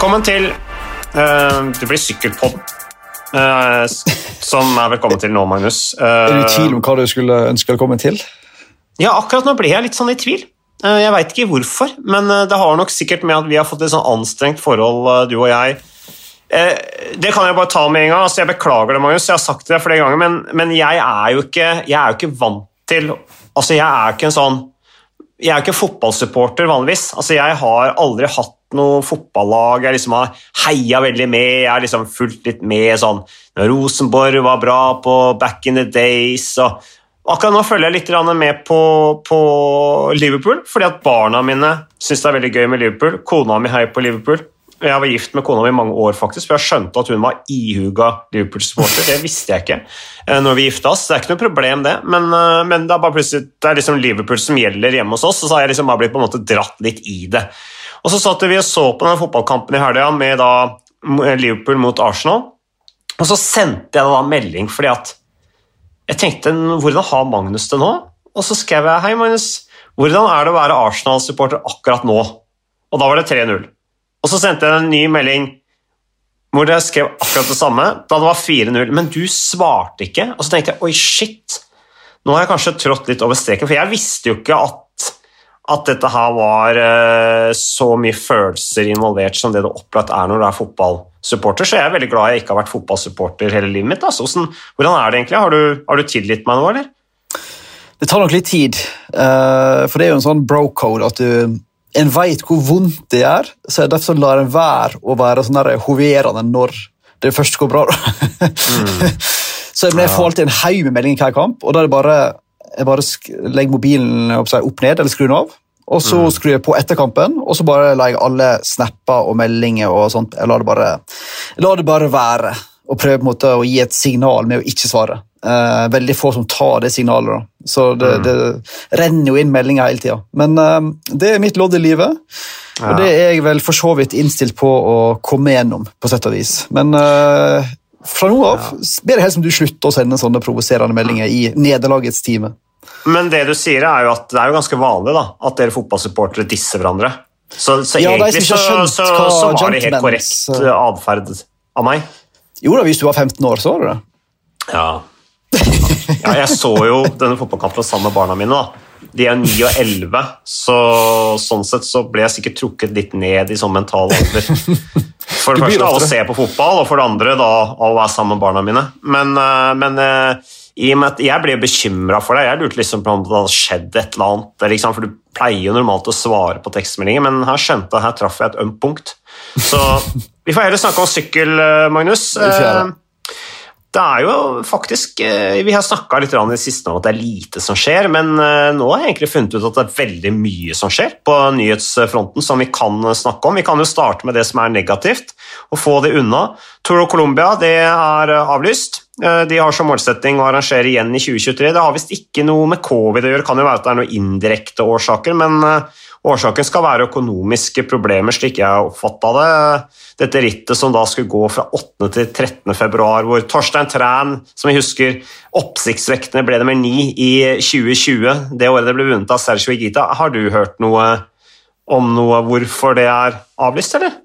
Velkommen til uh, Det blir sykkelpodden. Uh, som er velkommen til nå, Magnus. Uh, er du i tvil om hva du skulle ønske velkommen til? Ja, akkurat nå ble jeg litt sånn i tvil. Uh, jeg veit ikke hvorfor, men det har nok sikkert med at vi har fått et sånn anstrengt forhold, du og jeg. Det kan jeg bare ta med en gang. Altså, jeg beklager det, Magnus, jeg har sagt det flere ganger, men, men jeg, er jo ikke, jeg er jo ikke vant til Altså, jeg er ikke en sånn Jeg er ikke fotballsupporter vanligvis. Altså, jeg har aldri hatt noe fotballag jeg liksom har heia veldig med. Jeg har liksom fulgt litt med sånn Rosenborg var bra på back in the days. og Akkurat nå følger jeg litt med på, på Liverpool, fordi at barna mine syns det er veldig gøy med Liverpool. Kona mi heier på Liverpool. Jeg var gift med kona mi i mange år, faktisk, for jeg skjønte at hun var ihuga Liverpool-supporter. Det visste jeg ikke eh, når vi gifta oss. Det er ikke noe problem, det, men, eh, men det er bare plutselig det er liksom Liverpool som gjelder hjemme hos oss, og så har jeg liksom bare blitt på en måte dratt litt i det. Og Så satt vi og så på den fotballkampen i helga med Liverpool mot Arsenal. Og så sendte jeg da melding fordi at jeg tenkte hvordan har Magnus det nå? Og så skrev jeg hei, Magnus. Hvordan er det å være Arsenal-supporter akkurat nå? Og da var det 3-0. Og så sendte jeg en ny melding hvor jeg skrev akkurat det samme, da det var 4-0. Men du svarte ikke. Og så tenkte jeg oi, shit. Nå har jeg kanskje trådt litt over streken, for jeg visste jo ikke at, at dette her var uh, så mye følelser involvert som det det opplagt er når du er fotballsupporter. Så jeg er veldig glad jeg ikke har vært fotballsupporter hele livet mitt. Altså. Hvordan er det egentlig? Har du, har du tilgitt meg nå, eller? Det tar nok litt tid, uh, for det er jo en sånn bro-code at du en veit hvor vondt det gjør, så derfor lar en være å være sånn hoverende når det først går bra. mm. så jeg får alltid en haug med meldinger hver kamp, og da er det bare jeg bare legger mobilen opp, opp ned eller skrur den av. Og så mm. skrur jeg på etter kampen, og så bare lar jeg alle snapper og meldinger og sånt. Jeg lar det bare, lar det bare være, og prøver på en måte å gi et signal med å ikke svare. Uh, veldig få som tar det signalet. Da. Så det, mm. det renner jo inn meldinger hele tida. Men uh, det er mitt lodd i livet, ja. og det er jeg vel for så vidt innstilt på å komme gjennom. på sett og vis. Men uh, fra nå av ja. ber jeg helst om du slutter å sende sånne provoserende meldinger i nederlagets time. Men det du sier er jo at det er jo ganske vanlig da, at dere fotballsupportere disser hverandre. Så, så ja, egentlig så, så, så, var det helt korrekt atferd av meg. Jo da, hvis du var 15 år, så var det det. Ja, ja, jeg så jo denne fotballkampen sammen med barna mine. da. De er 9 og 11, så sånn sett så ble jeg sikkert trukket litt ned i sånn mental alder. For det første av å se på fotball, og for det andre da, å være sammen med barna mine. Men, eh, men eh, i og med at jeg ble bekymra for deg. Jeg lurte liksom på om det hadde skjedd et eller annet. Liksom, for du pleier jo normalt å svare på tekstmeldinger, men her skjønte jeg, her traff jeg et ømt punkt. Så vi får heller snakke om sykkel, eh, Magnus. Det er jo faktisk eh, Vi har snakka litt i det siste om at det er lite som skjer, men eh, nå har jeg egentlig funnet ut at det er veldig mye som skjer på nyhetsfronten som vi kan snakke om. Vi kan jo starte med det som er negativt, og få det unna. Tour of Colombia det er eh, avlyst. De har som målsetting å arrangere igjen i 2023. Det har visst ikke noe med covid å gjøre, det kan jo være at det er noen indirekte årsaker, men Årsaken skal være økonomiske problemer, slik jeg oppfatta det. Dette rittet som da skulle gå fra 8. til 13. februar, hvor Torstein Træn, som vi husker, oppsiktsvekkende ble nummer ni i 2020, det året det ble vunnet av Sergio Igita. Har du hørt noe om noe hvorfor det er avlyst, eller?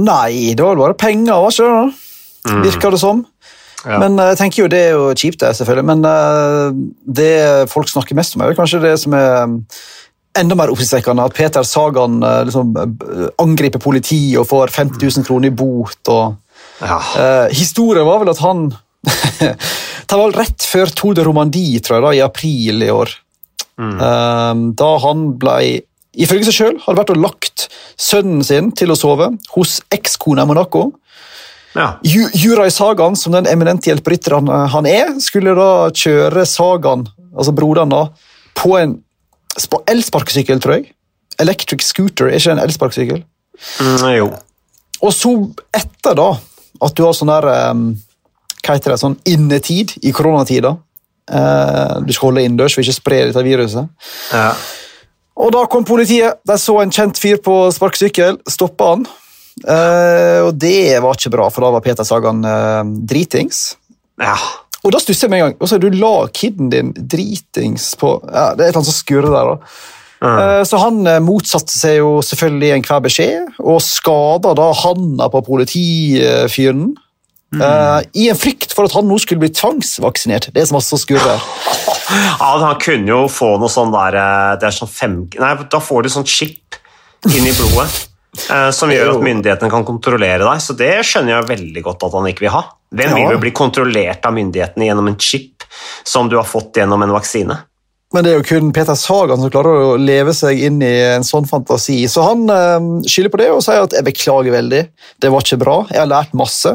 Nei, det var bare penger, ikke det? Mm. Virker det som. Ja. Men eh, jeg tenker jo det er jo kjipt, det, selvfølgelig. Men uh, det folk snakker mest om, er kanskje det som er mm, enda mer oppsiktsvekkende. At Peter Sagan uh, liksom, angriper politiet og får 50 000 kroner i bot. Og, ja. uh, historien var vel at han Det var rett før Tour de Romandie, tror jeg, da, i april i år. Mm. da han ble ifølge seg sjøl hadde vært og lagt sønnen sin til å sove hos ekskona i Monaco. Ja. Jurai Sagan, som den eminente hjelperytteren han, han, er, skulle da kjøre Sagan, altså broderen, da, på en elsparkesykkel, tror jeg. Electric scooter, er ikke en elsparkesykkel? Mm, jo. Og så, etter da, at du har sånn der um, Hva heter det? Sånn innetid i koronatida. Uh, du skal holde innendørs for ikke spre dette viruset. Ja. Og da kom politiet. De så en kjent fyr på sparkesykkel, stoppa han. Uh, og det var ikke bra, for da var Peter Sagan uh, dritings. Ja. Og da stusser jeg med en gang. Og så er du la kiden din dritings på ja, Det er et eller annet som skurrer der. da. Eh, Så han motsatte seg jo selvfølgelig enhver beskjed, og skada da handa på politifyren. eh, I en frykt for at han nå skulle bli tvangsvaksinert. Det som altså skurrer. Ja, han kunne jo få noe sånn der Det er sånn fem... Nei, da får du sånn chip inn i blodet. Eh, Som gjør at myndighetene kan kontrollere deg. Så det skjønner jeg veldig godt at han ikke vil ha. Hvem vil jo bli kontrollert av myndighetene gjennom en chip som du har fått gjennom en vaksine? Men det er jo kun Peter Sagan som klarer å leve seg inn i en sånn fantasi. Så han eh, skylder på det og sier at jeg beklager veldig, det var ikke bra. Jeg har lært masse.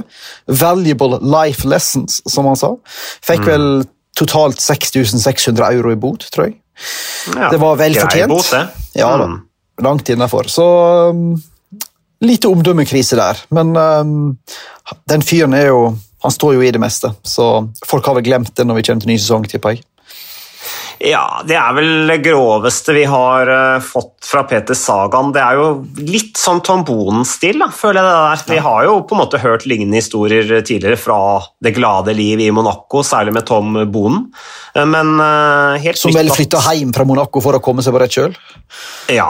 Valuable life lessons, som han sa. Fikk vel totalt 6600 euro i bot, tror jeg. Ja, Det var vel fortjent. bot, det. Ja da, Mm. Langt innafor. Så um, lite omdømmekrise der. Men um, den fyren er jo Han står jo i det meste, så folk har vel glemt det når vi kommer til ny sesong, tipper jeg. Ja, det er vel det groveste vi har uh, fått fra Peter Sagan. Det er jo litt sånn Tom Bonen-stil, føler jeg det der. Vi har jo på en måte hørt lignende historier tidligere fra det glade liv i Monaco, særlig med Tom Bonen. Eh, Men uh, helt Som vel flytta hjem fra Monaco for å komme seg på rett kjøl. Ja,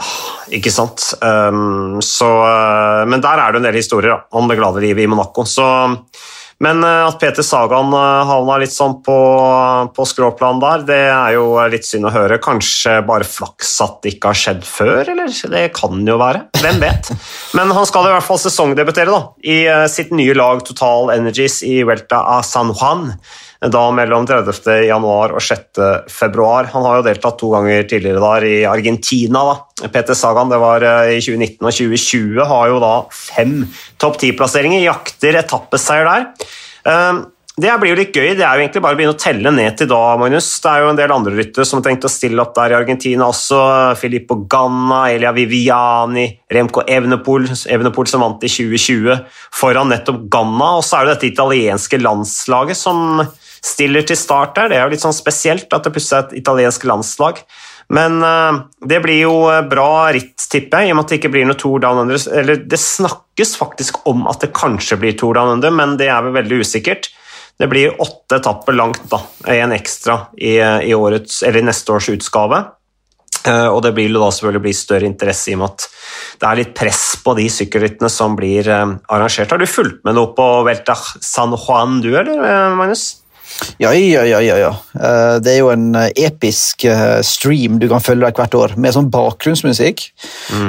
ikke sant. Um, så, uh, men der er det en del historier da, om det glade livet i Monaco. Så, men uh, at Peter Sagan uh, havna litt sånn på, på skråplan der, det er jo litt synd å høre. Kanskje bare flaks at det ikke har skjedd før, eller? Det kan jo være. Hvem vet? Men han skal i hvert fall sesongdebutere da, i sitt nye lag Total Energies i Welta a San Juan da mellom 30. januar og 6. februar. Han har jo deltatt to ganger tidligere der i Argentina. da. Peter Sagan det var eh, i 2019 og 2020 har jo da fem topp ti-plasseringer, jakter etappeseier der. Eh, Det blir jo litt gøy. Det er jo egentlig bare å begynne å telle ned til da, Magnus. Det er jo en del andre ryttere som har tenkt å stille opp der i Argentina også. Filippo Ganna, Elia Viviani, Remco Evenepool, Evenepool som vant i 2020 foran nettopp Ganna. Og så er det dette italienske landslaget som stiller til start der. Det er jo litt sånn spesielt at det plutselig er et italiensk landslag. Men eh, det blir jo eh, bra ritt, tipper jeg, i og med at det ikke blir noe Tour Down Under. Eller det snakkes faktisk om at det kanskje blir Tour Down Under, men det er vel veldig usikkert. Det blir åtte etapper langt, da, en ekstra i, i, årets, neste års utgave. Eh, og det vil da selvfølgelig bli større interesse i og med at det er litt press på de sykkelrittene som blir eh, arrangert. Har du fulgt med noe på Velta San Juan, du, eller, eh, Magnus? Ja, ja, ja, ja, ja. Eh, Det er jo en eh, episk eh, stream du kan følge deg hvert år, med sånn bakgrunnsmusikk.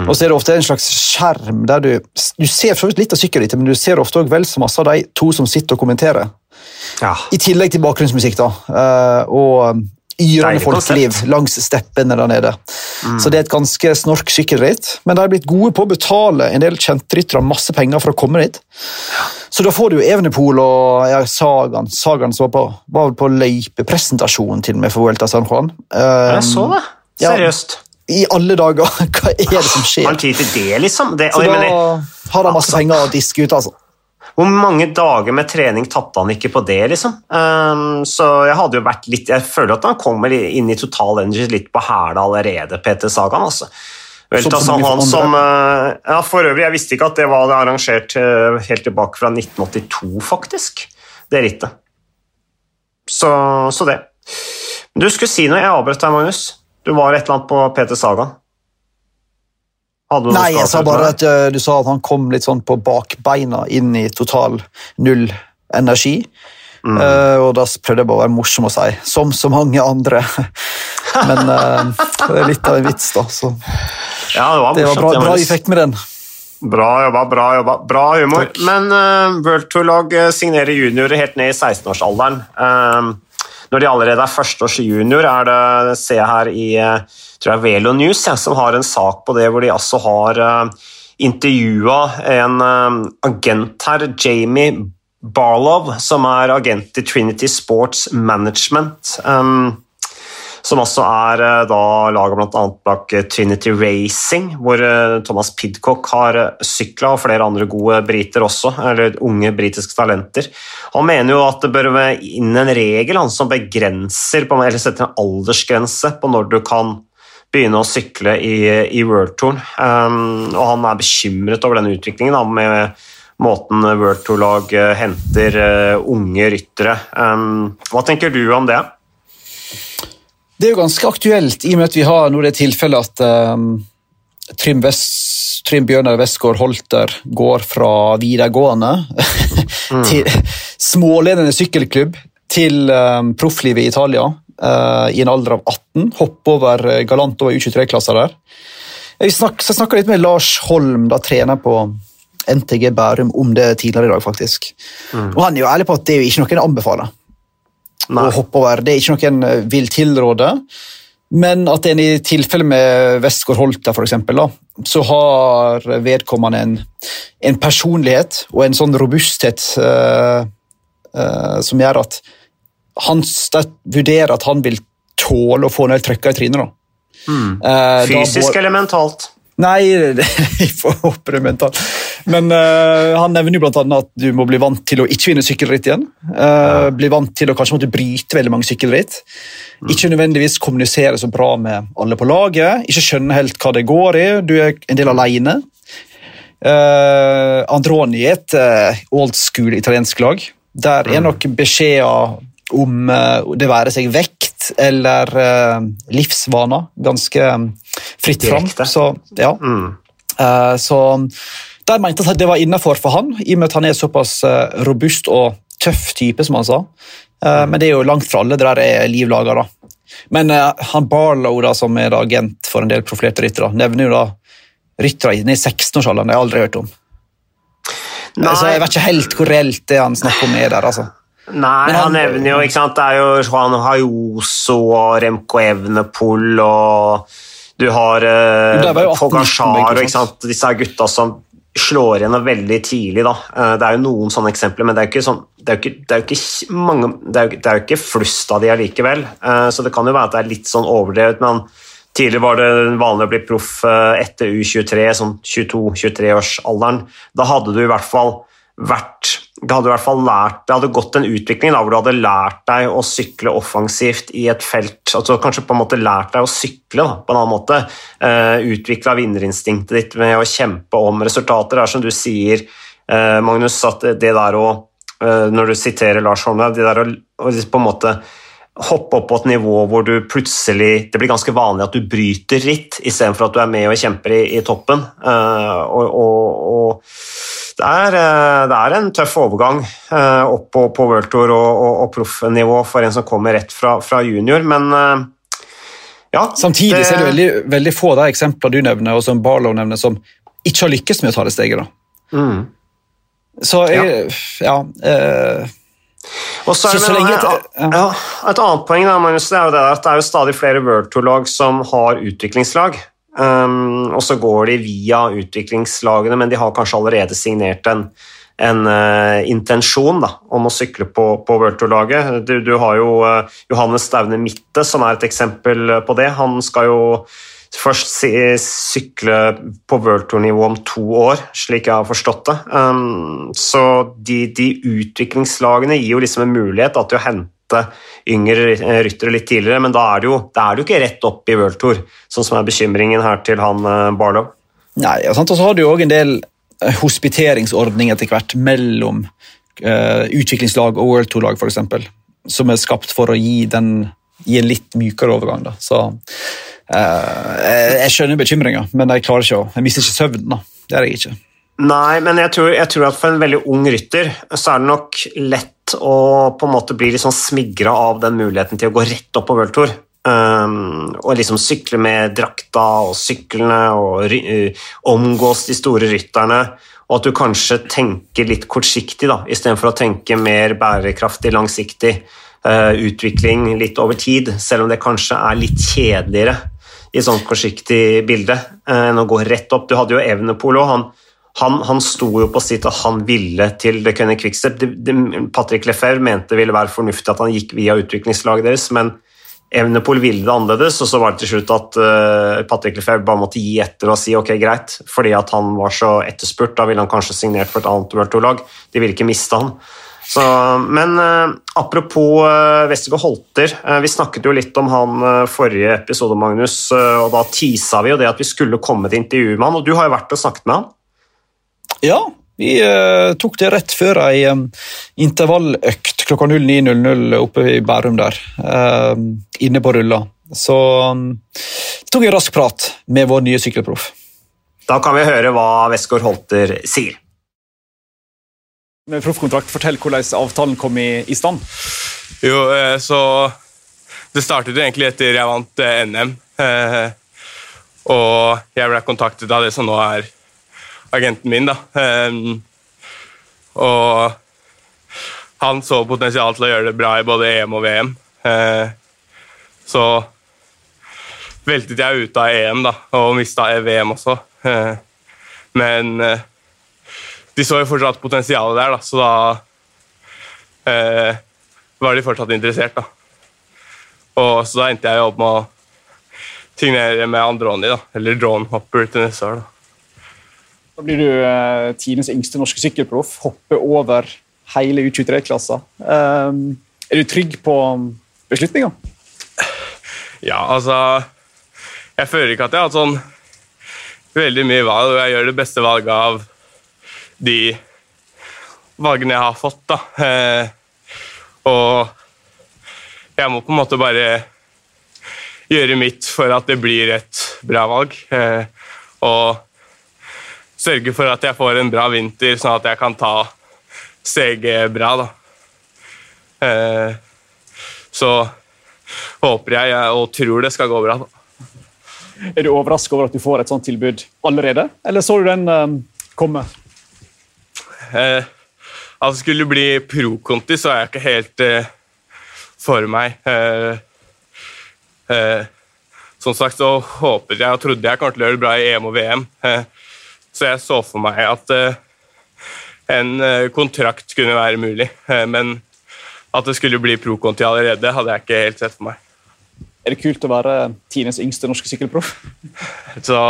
Og så er det ofte en slags skjerm der du Du ser litt av sykkelrittet, men du ser ofte også vel så masse av de to som sitter og kommenterer. Ja. I tillegg til bakgrunnsmusikk, da. Og yrende folkeliv langs steppene der nede. Så det er et ganske snork sykkelritt, men de har blitt gode på å betale en del kjentryttere masse penger for å komme dit. Så da får du jo Evenepool og ja, Sagan, Sagan som var på, var på løypepresentasjonen til og med for Vuelta San Juan. Jeg så det. ja. Seriøst. I alle dager! Hva er det som skjer? han tid til det, liksom? Det, da har de masse penger å diske ut, altså. Hvor mange dager med trening tapte han ikke på det, liksom? Um, så jeg hadde jo vært litt Jeg føler at han kommer inn i Total Energy litt på hæla allerede, Peter Sagan, altså. Vel, Som altså, han som uh, Ja, for øvrig, jeg visste ikke at det var arrangert uh, helt tilbake fra 1982, faktisk. Det rittet. Så, så det. Du skulle si noe, jeg avbrøt deg, Magnus. Du var et eller annet på Peter Sagan. Nei, jeg sa bare at eh, du sa at han kom litt sånn på bakbeina inn i total null energi. Mm. Uh, og da prøvde jeg bare å være morsom og si, som så mange andre. Men uh, det er litt av en vits, da. Så Ja, det var det var bra, bra vi fikk med den. Bra jobba, bra jobba. Bra humor. Men uh, World Tour-lag signerer juniorer helt ned i 16-årsalderen. Eh, når de allerede er førsteårs junior, er det, jeg her i tror jeg Velo News, ja, som har en sak på det hvor de altså har uh, intervjua en uh, agent her, Jamie Barlow, som er agent i Trinity Sports Management. Um, som også er eh, da laget bl.a. bak eh, Trinity Racing, hvor eh, Thomas Pidcock har sykla, og flere andre gode briter også, eller unge britiske talenter. Han mener jo at det bør være inn en regel han, som begrenser, eller setter en aldersgrense på når du kan begynne å sykle i, i World Touren. Um, og han er bekymret over denne utviklingen da, med måten World Tour-lag henter unge ryttere. Um, hva tenker du om det? Det er jo ganske aktuelt, i og med at vi har nå det tilfellet at um, Trym, Vest, Trym Bjørnar Westgård Holter går fra videregående til småledende sykkelklubb til um, profflivet i Italia uh, i en alder av 18. Hoppe over uh, galant over U23-klasser der. Jeg snakka litt med Lars Holm, da trener på NTG Bærum, om det tidligere i dag. faktisk. Mm. Og Han er jo ærlig på at det er jo ikke noe jeg anbefaler. Nei. å hoppe over. Det er ikke noe en eh, vil tilråde. Men at en i tilfelle med Westgård Holta for eksempel, da, så har vedkommende en, en, personlighet og en sånn robusthet uh, uh, som gjør at han vurderer at han vil tåle å få en del trøkker i trynet. Mm. Uh, Fysisk eller mentalt? Nei, jeg får håpe det mentalt. Men uh, han nevner jo blant annet at du må bli vant til å ikke vinne sykkelritt igjen. Uh, bli vant til å kanskje måtte bryte veldig mange sykkelritt. Mm. Ikke nødvendigvis kommunisere så bra med alle på laget. Ikke skjønne helt hva det går i. Du er en del aleine. Uh, Androni er et uh, old school italiensk lag. Der er mm. nok beskjeder om det være seg vekt eller livsvaner ganske fritt fram. Så, ja. Mm. Uh, så der mente jeg at det var innafor for han, i og med at han er såpass uh, robust og tøff type, som han sa. Mm. Men det er jo langt fra alle det der er liv laga, da. Men han Barlow, da, som er agent for en del profilerte ryttere, nevner jo da ryttere i 16-årsalderen. Det har jeg aldri hørt om. Nei. Så jeg vet ikke helt hvor reelt det han snakker om er der. altså. Nei, han, han, nevner jo ikke sant, Det er jo Juan Hayoso og Remco Evnepol og du har uh, Pogasjar og disse gutta som slår igjennom veldig tidlig. Da. Uh, det er jo noen sånne eksempler, men det er jo ikke, det er jo ikke, flust av de allikevel. Uh, så det kan jo være at det er litt sånn overdrevet. men Tidligere var det vanlig å bli proff etter U23, sånn 22-23-årsalderen. Da hadde du i hvert fall vært det hadde i hvert fall lært, det hadde gått en utvikling da, hvor du hadde lært deg å sykle offensivt i et felt. altså Kanskje på en måte lært deg å sykle da, på en annen måte. Uh, eh, Utvikla vinnerinstinktet ditt med å kjempe om resultater. Det er som du sier, uh, Magnus, at det der å uh, Når du siterer Lars Holme, det der å, å på en måte hoppe opp på et nivå hvor du plutselig Det blir ganske vanlig at du bryter ritt, istedenfor at du er med og kjemper i, i toppen. og, og, og det er, eh, det er, en tøff overgang eh, opp på, på World Tour og, og, og proffnivå for en som kommer rett fra, fra junior, men eh, ja. Samtidig det, er det veldig, veldig få av de eksemplene du nevner, og som Barlow nevner, som ikke har lykkes med å ta det steget. da. Mm. Så jeg, ja, ja eh, og så er det, så, så lenge, et, Ja, Et annet poeng da, Magnus, det er jo det at det er jo stadig flere World Tour-lag som har utviklingslag. Um, og så går de via utviklingslagene, men de har kanskje allerede signert en, en uh, intensjon da, om å sykle på, på World Tour-laget. Du, du, har jo uh, Johannes Staune Mitte, som er et eksempel på det. Han skal jo først sykle på World Tour-nivå om to år, slik jeg har forstått det. Um, så de, de, utviklingslagene gir jo liksom en mulighet da, til å hente yngre ryttere litt tidligere, men da er det jo, er det jo ikke rett opp i World Tour, sånn som er bekymringen her til han eh, Barlow. Nei, og så har du jo òg en del hospiteringsordning hospiteringsordninger etter hvert mellom uh, utviklingslag og World Tour-lag, f.eks., som er skapt for å gi, den, gi en litt mykere overgang. Da. Så uh, jeg skjønner bekymringa, men jeg klarer ikke å, jeg mister ikke søvnen. da. Det er jeg ikke. Nei, men jeg tror, jeg tror, at for en veldig ung rytter så er det nok lett og på en måte blir sånn smigra av den muligheten til å gå rett opp på World Tour. Um, og liksom sykle med drakta og syklene og uh, omgås de store rytterne. Og at du kanskje tenker litt kortsiktig da, istedenfor å tenke mer bærekraftig, langsiktig uh, utvikling litt over tid, selv om det kanskje er litt kjedeligere i sånn kortsiktig bilde uh, enn å gå rett opp. Du hadde jo Evnepol òg. Han, han, sto jo på sitt og han ville til det kunne Quickstep. Patrick Lefebvre mente det ville være fornuftig at han gikk via utviklingslaget deres, men Evnepol ville det annerledes, og så var det til slutt at uh, Patrick Lefebvre bare måtte gi etter og si ok, greit, fordi at han var så etterspurt. Da ville han kanskje signert for et annet World Tour-lag. De ville ikke miste han. Så, men uh, apropos uh, Westergård Holter, uh, vi snakket jo litt om han forrige episode, Magnus, og da tisa vi jo det at vi skulle komme til intervju med han, og du har jo vært og snakket med han. Ja, vi uh, tok det rett før ei um, intervalløkt klokka 09.00 oppe i Bærum der. Uh, inne på rulla. Så um, tok jeg en rask prat med vår nye sykkelproff. Da kan vi høre hva Westgård Holter sier. Med proffkontrakt, Fortell hvordan avtalen kom i, i stand. Jo, eh, så Det startet egentlig etter jeg vant eh, NM. Eh, og jeg ble kontaktet av det som nå er agenten min. da. Og han så potensial til å gjøre det bra i både EM og VM. Så veltet jeg ut av EM da, og mista VM også. Men de så jo fortsatt potensialet der, da, så da eh, var de fortsatt interessert. da. Og Så da endte jeg opp med å signere med Androni, da, eller Drone Hopper til neste år. Da, da blir du eh, tidenes yngste norske sykkelproff, hopper over hele U23-klassa. Eh, er du trygg på beslutninga? Ja, altså Jeg føler ikke at jeg har hatt sånn veldig mye valg, og jeg gjør det beste valget av de valgene jeg har fått. da. Eh, og jeg må på en måte bare gjøre mitt for at det blir et bra valg. Eh, og sørge for at jeg får en bra vinter, sånn at jeg kan ta steget bra. da. Eh, så håper jeg og tror det skal gå bra. da. Er du overrasket over at du får et sånt tilbud allerede, eller så du den um, komme? Eh, det skulle bli pro-konti, så er jeg ikke helt eh, for meg. Eh, eh, som sagt så håpet jeg og trodde jeg kom til å gjøre det bra i EM og VM. Eh, så jeg så for meg at eh, en kontrakt kunne være mulig. men at det skulle bli pro-Conti allerede, hadde jeg ikke helt sett for meg. Er det kult å være Tines yngste norske sykkelproff? så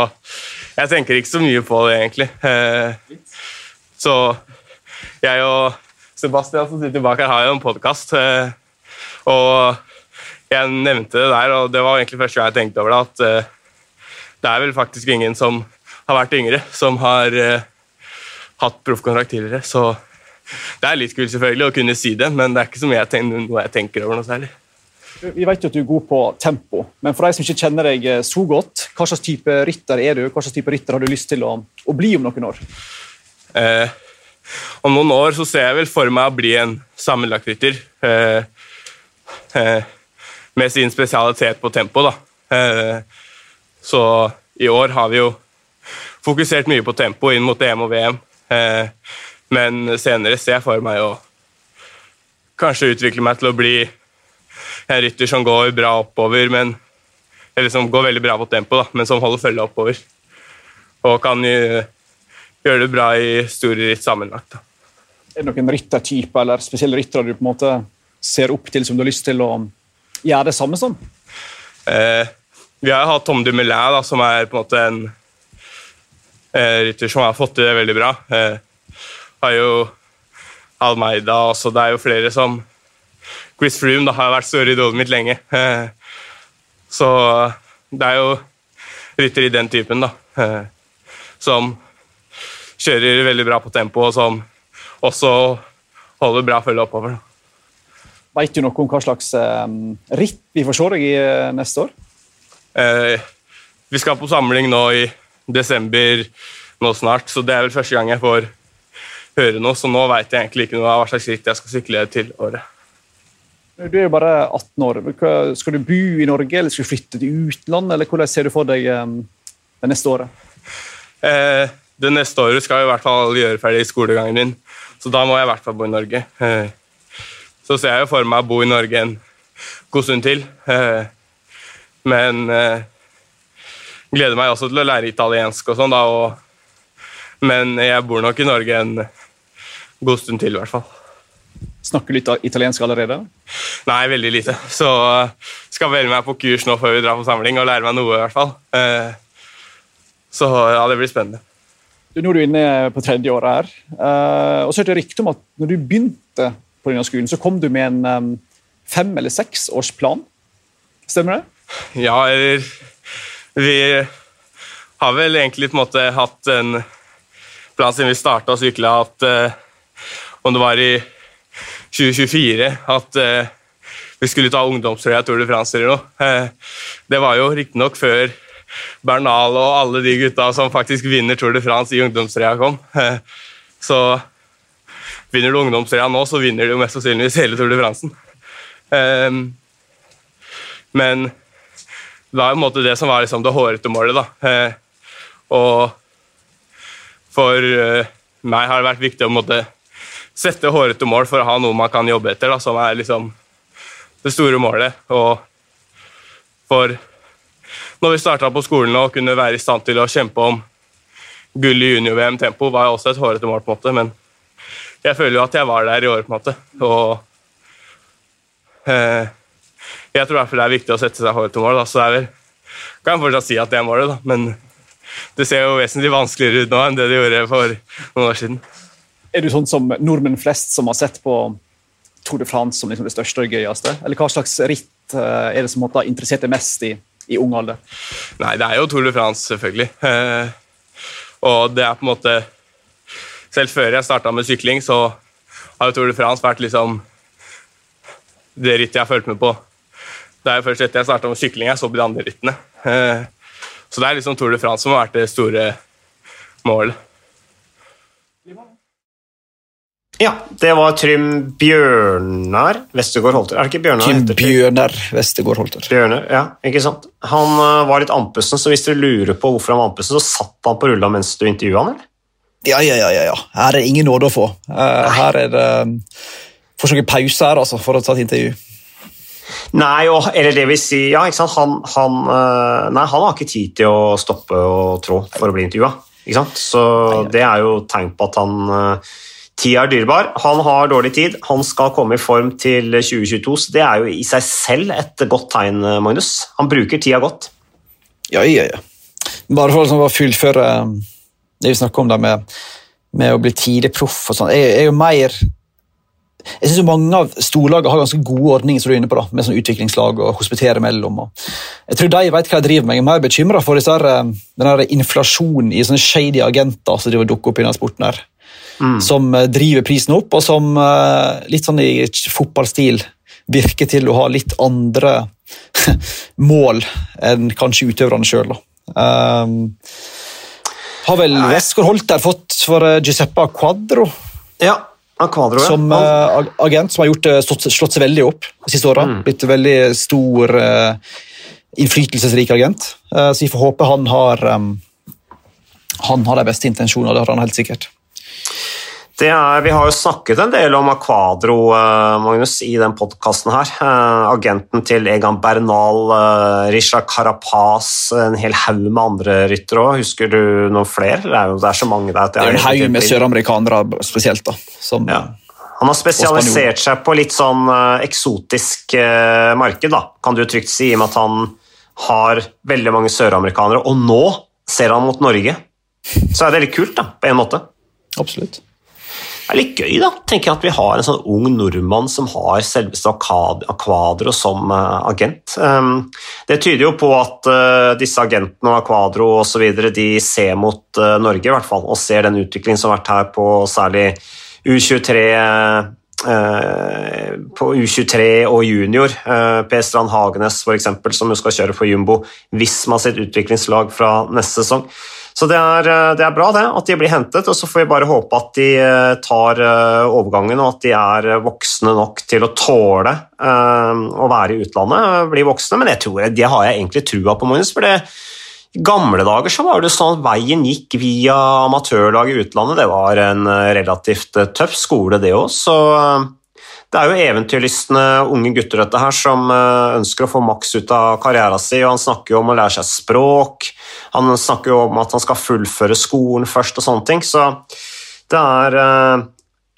jeg tenker ikke så mye på det, egentlig. så jeg og Sebastian som sitter bak her, har jo en podkast. Eh, og jeg nevnte det der, og det var egentlig første gang jeg tenkte over det, at eh, det er vel faktisk ingen som har vært yngre, som har eh, hatt proffkontrakt tidligere. Så det er litt kult selvfølgelig å kunne si det, men det er ikke jeg tenker, noe jeg tenker over noe særlig. Vi vet jo at du er god på tempo, men for de som ikke kjenner deg så godt, hva slags type rytter er du? Hva slags type rytter har du lyst til å, å bli om noen år? Eh, om noen år så ser jeg vel for meg å bli en sammenlagtrytter. Eh, eh, med sin spesialitet på tempo, da. Eh, så i år har vi jo fokusert mye på tempo inn mot EM og VM. Eh, men senere ser jeg for meg å kanskje utvikle meg til å bli en rytter som går bra oppover, men eller som går veldig bra på tempo, da, men som holder følge oppover. Og kan gjøre det bra i store ritt sammenlagt. Da. Er det noen ryttertyper eller spesielle ryttere du på en måte ser opp til som du har lyst til å gjøre det samme som? Eh, vi har hatt Tom Dumoulin, da, som er på en måte en eh, som har fått til det veldig bra. Eh, har jo Almeida også. Det er jo flere som Chris Froome da, har vært store idolet mitt lenge. Eh, så det er jo rytter i den typen da, som kjører veldig bra på tempo, og som også holder bra følge oppover. Vet du noe om hva slags ritt vi får se deg i neste år? Eh, vi skal på samling nå i desember nå snart, så det er vel første gang jeg får høre noe. Så nå vet jeg egentlig ikke noe av hva slags ritt jeg skal sykle til året. Du er jo bare 18 år. Skal du bo i Norge eller skal du flytte til utlandet? eller Hvordan ser du for deg um, det neste året? Eh, det neste året skal jeg i hvert fall gjøre ferdig skolegangen min, så da må jeg i hvert fall bo i Norge. Eh, så ser jeg jo for meg å bo i Norge en god stund til. Eh, men eh, gleder meg også til å lære italiensk og sånn, da. Og, men jeg bor nok i Norge en god stund til, i hvert fall. Snakker du italiensk allerede? Nei, veldig lite. Så skal være med på kurs nå før vi drar på samling og lære meg noe, i hvert fall. Så ja, det blir spennende. Du, nå er du inne på tredje året her. Uh, og så er det rykte om at når du begynte på denne skolen, så kom du med en fem- eller seksårsplan. Stemmer det? Ja, eller Vi har vel egentlig på en måte hatt en plan siden vi starta å sykle, at uh, om det var i 2024 at uh, vi skulle ta ungdomstrøya Tour de France eller noe. Eh, det var jo riktignok før Bernal og alle de gutta som faktisk vinner Tour de France i ungdomstrøya kom. Eh, så vinner du ungdomstrøya nå, så vinner du mest sannsynligvis hele Tour de France. Eh, men det var en måte det som var liksom det hårete målet. da. Og for meg har det vært viktig å måtte sette hårete mål for å ha noe man kan jobbe etter, da, som er liksom det store målet. Og for når vi starta på skolen og kunne være i stand til å kjempe om gull i junior-VM-tempo, var også et hårete mål, på en måte, men jeg føler jo at jeg var der i år, på en måte. Og eh, jeg tror i hvert fall det er viktig å sette seg hårete mål. Da. Så det er vel, kan jeg fortsatt si at det er målet, da. men det ser jo vesentlig vanskeligere ut nå enn det det gjorde for noen år siden. Er du sånn som nordmenn flest som har sett på Tour de France som liksom det største og gøyeste? Eller hva slags ritt eh, er det som har interessert deg mest i, i ung alder? Nei, det er jo Tour de France, selvfølgelig. Eh, og det er på en måte Selv før jeg starta med sykling, så har jo Tour de France vært liksom det rittet jeg har fulgt med på. Det er jo først etter jeg starta med sykling jeg så på de andre rittene. Eh, så det er liksom Tour de France som har vært det store målet. Ja, det var Trym Bjørnar Vestergaard Holter. Er det ikke Bjørnar? Trym Bjørnar Vestergaard Holter. Bjørnar, ja, ikke sant? Han uh, var litt andpusten, så hvis dere lurer på hvorfor han var andpusten, så satt han på rulla mens du intervjua han, eller? Ja, ja, ja, ja. Her er det ingen nåde å få. Uh, her er det Får pause her, altså, for å ta et intervju. Nei, og, eller det vil si Ja, ikke sant. Han, han, uh, nei, han har ikke tid til å stoppe og trå for å bli intervjua. Så det er jo tegn på at han Tida er dyrebar. Han har dårlig tid. Han skal komme i form til 2022. så Det er jo i seg selv et godt tegn, Magnus. Han bruker tida godt. Ja, ja, ja. Bare for å fullføre det vi snakker om der med, med å bli tidlig proff og sånn. Jeg, er jo mer jeg synes Mange av storlagene har ganske gode ordninger som du er inne på da, med sånn utviklingslag og hospitere mellom. Og jeg tror de vet hva jeg driver med. Jeg er mer bekymra for disse her, um, den inflasjonen i sånne shady agenter som dukker opp i denne sporten. her mm. som eh, driver prisen opp, og som eh, litt sånn i fotballstil virker til å ha litt andre mål enn kanskje utøverne sjøl. Um, har vel Westgård Holter fått for Giuseppa Giuseppe Quadro? Ja, Quadro, ja. Som uh, agent, som har gjort, slått, slått, seg veldig opp de siste åra. Mm. Blitt veldig stor, uh, innflytelsesrik agent. Uh, så vi får håpe han har um, han har de beste intensjoner, det har han helt sikkert. Er, vi har jo snakket en del om Aquadro uh, Magnus, i den podkasten. Uh, agenten til Egan Bernal, uh, Risha Carapaz, en hel haug med andre ryttere òg. Husker du noen flere? Det er, jo, det er så mange der. det er en haug med søramerikanere spesielt. da. Som, ja. Han har spesialisert seg på litt sånn eksotisk marked, da, kan du trygt si, i og med at han har veldig mange søramerikanere. Og nå ser han mot Norge. Så er det veldig kult, da, på en måte. Absolutt er litt gøy, da. tenker jeg At vi har en sånn ung nordmann som har selveste Aquadro som uh, agent. Um, det tyder jo på at uh, disse agentene og Aquadro osv. ser mot uh, Norge, i hvert fall, og ser den utviklingen som har vært her på særlig U23 på U23 og junior. Per Strand Hagenes, f.eks., som jo skal kjøre for Jumbo Visma sitt utviklingslag fra neste sesong. Så det er, eh, det er, bra det, at de blir hentet, og så får vi bare håpe at de eh, tar eh, overgangen, og at de er voksne nok til å tåle å være i utlandet. Bli voksne, men det, tror jeg, det har jeg egentlig trua på, Magnus. for det i gamle dager så var det sånn at veien gikk via amatørlag i utlandet. Det var en relativt tøff skole, det òg. Så det er jo eventyrlystne unge gutter dette her, som ønsker å få maks ut av karrieren sin. og Han snakker jo om å lære seg språk, han snakker jo om at han skal fullføre skolen først og sånne ting. Så det er eh,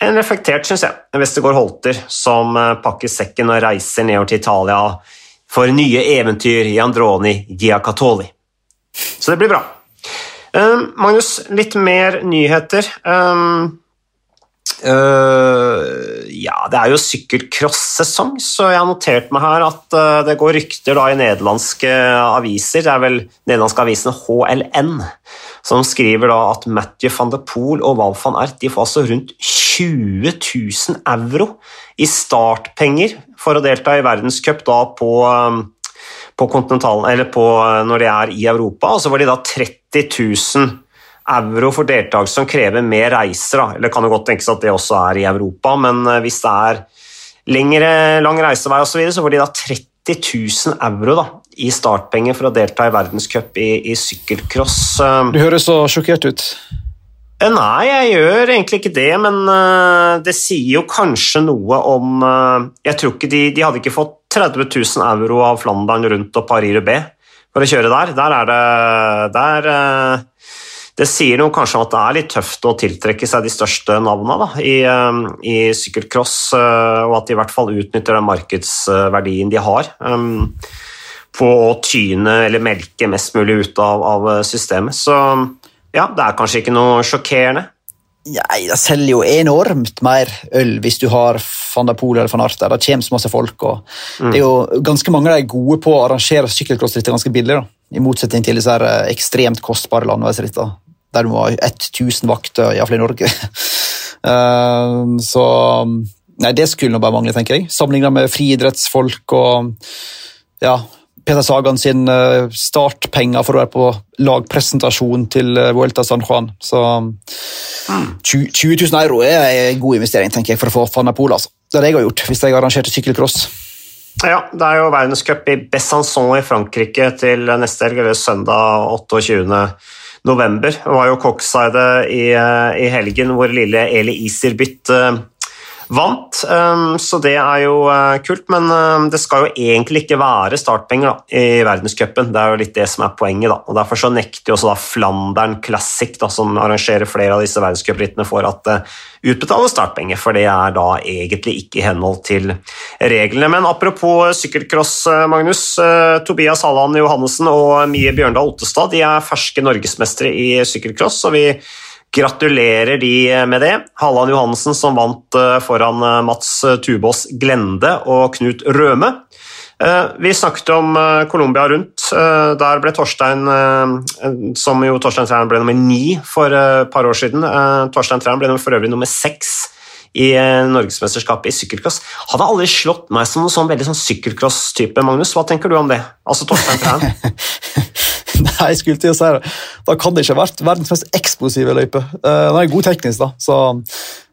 en reflektert, syns jeg, Westergård Holter som eh, pakker sekken og reiser nedover til Italia for nye eventyr i Androni Giacatoli. Så det blir bra. Magnus, litt mer nyheter. Uh, ja, det er jo sykkelcross-sesong, så jeg har notert meg her at uh, det går rykter da i nederlandske aviser, det er vel nederlandske avisene HLN, som skriver da at Matthew van de Poel og Val van Ert de får altså rundt 20 000 euro i startpenger for å delta i verdenscup da på, um, på på, når de er i Europa. Og så var de da 30 000 euro for deltakelse som krever mer reiser. Da. Eller kan jo godt tenkes at det også er i Europa, men uh, hvis det er lengre, lang reisevei osv., så, videre, så får de da 30 000 euro da, i startpenger for å delta i verdenscup i, i sykkelcross. Du høres så sjokkert ut. Eh, nei, jeg gjør egentlig ikke det, men det sier jo kanskje noe om Jeg tror ikke de, de hadde ikke fått 30 000 euro av Flandern rundt og Paris-Roubais for å kjøre der. Der er det der, Det sier noe kanskje om at det er litt tøft å tiltrekke seg de største navnene i, i sykkelcross, og at de i hvert fall utnytter den markedsverdien de har. Um, på å tyne eller melke mest mulig ut av, av systemet. Så ja, det er kanskje ikke noe sjokkerende. Nei, Det selger jo enormt mer øl hvis du har van der Poel eller van Arte. Det kommer så masse folk. og mm. det er jo Ganske mange av de er gode på å arrangere sykkelcrossritter ganske billig. da. I motsetning til disse ekstremt kostbare landeveisrittene, der må ha 1000 vakter, iallfall i Norge. uh, så Nei, det skulle nå bare mangle, tenker jeg. Sammenligna med friidrettsfolk og ja, Peter Sagan sin eh, startpenger for å være på lagpresentasjon til eh, Vuelta San Juan. Så 20 000 euro er en god investering tenker jeg, for å få Fanapola. Altså. Det hadde jeg har gjort hvis jeg arrangerte sykkelcross. Ja, det er jo verdenscup i Besançon i Frankrike til neste helg, eller søndag 28. november. Det var jo Coxside i, eh, i helgen hvor lille Eli Iserbyt vant. Ehm, så det er jo eh, kult, men ehm, det skal jo egentlig ikke være startpenger da, i verdenscupen. Det er jo litt det som er poenget. da, og Derfor så nekter jo også da Flandern Classic, da, som arrangerer flere av disse verdenscuprittene, for at det uh, utbetales startpenger, for det er da egentlig ikke i henhold til reglene. Men apropos sykkelcross, eh, Magnus. Uh, Tobias Halland Johannessen og Mie Bjørndal Ottestad de er ferske norgesmestere i sykkelcross. og vi Gratulerer de med det. Halland Johansen som vant eh, foran eh, Mats Tubås Glende og Knut Røme. Eh, vi snakket om Colombia rundt. Der ble Torstein, som jo Torstein Træn ble nummer ni for et par år siden, Torstein Træn ble for øvrig nummer seks i norgesmesterskapet i sykkelcross. Hadde aldri slått meg som noen sånn veldig sånn sykkelcross-type, Magnus. Hva tenker du om det? Altså Torstein Træn. Nei, jeg skulle til å si det. Da kan det ikke ha vært verdens mest eksplosive løype. Uh, den er god teknisk, da, så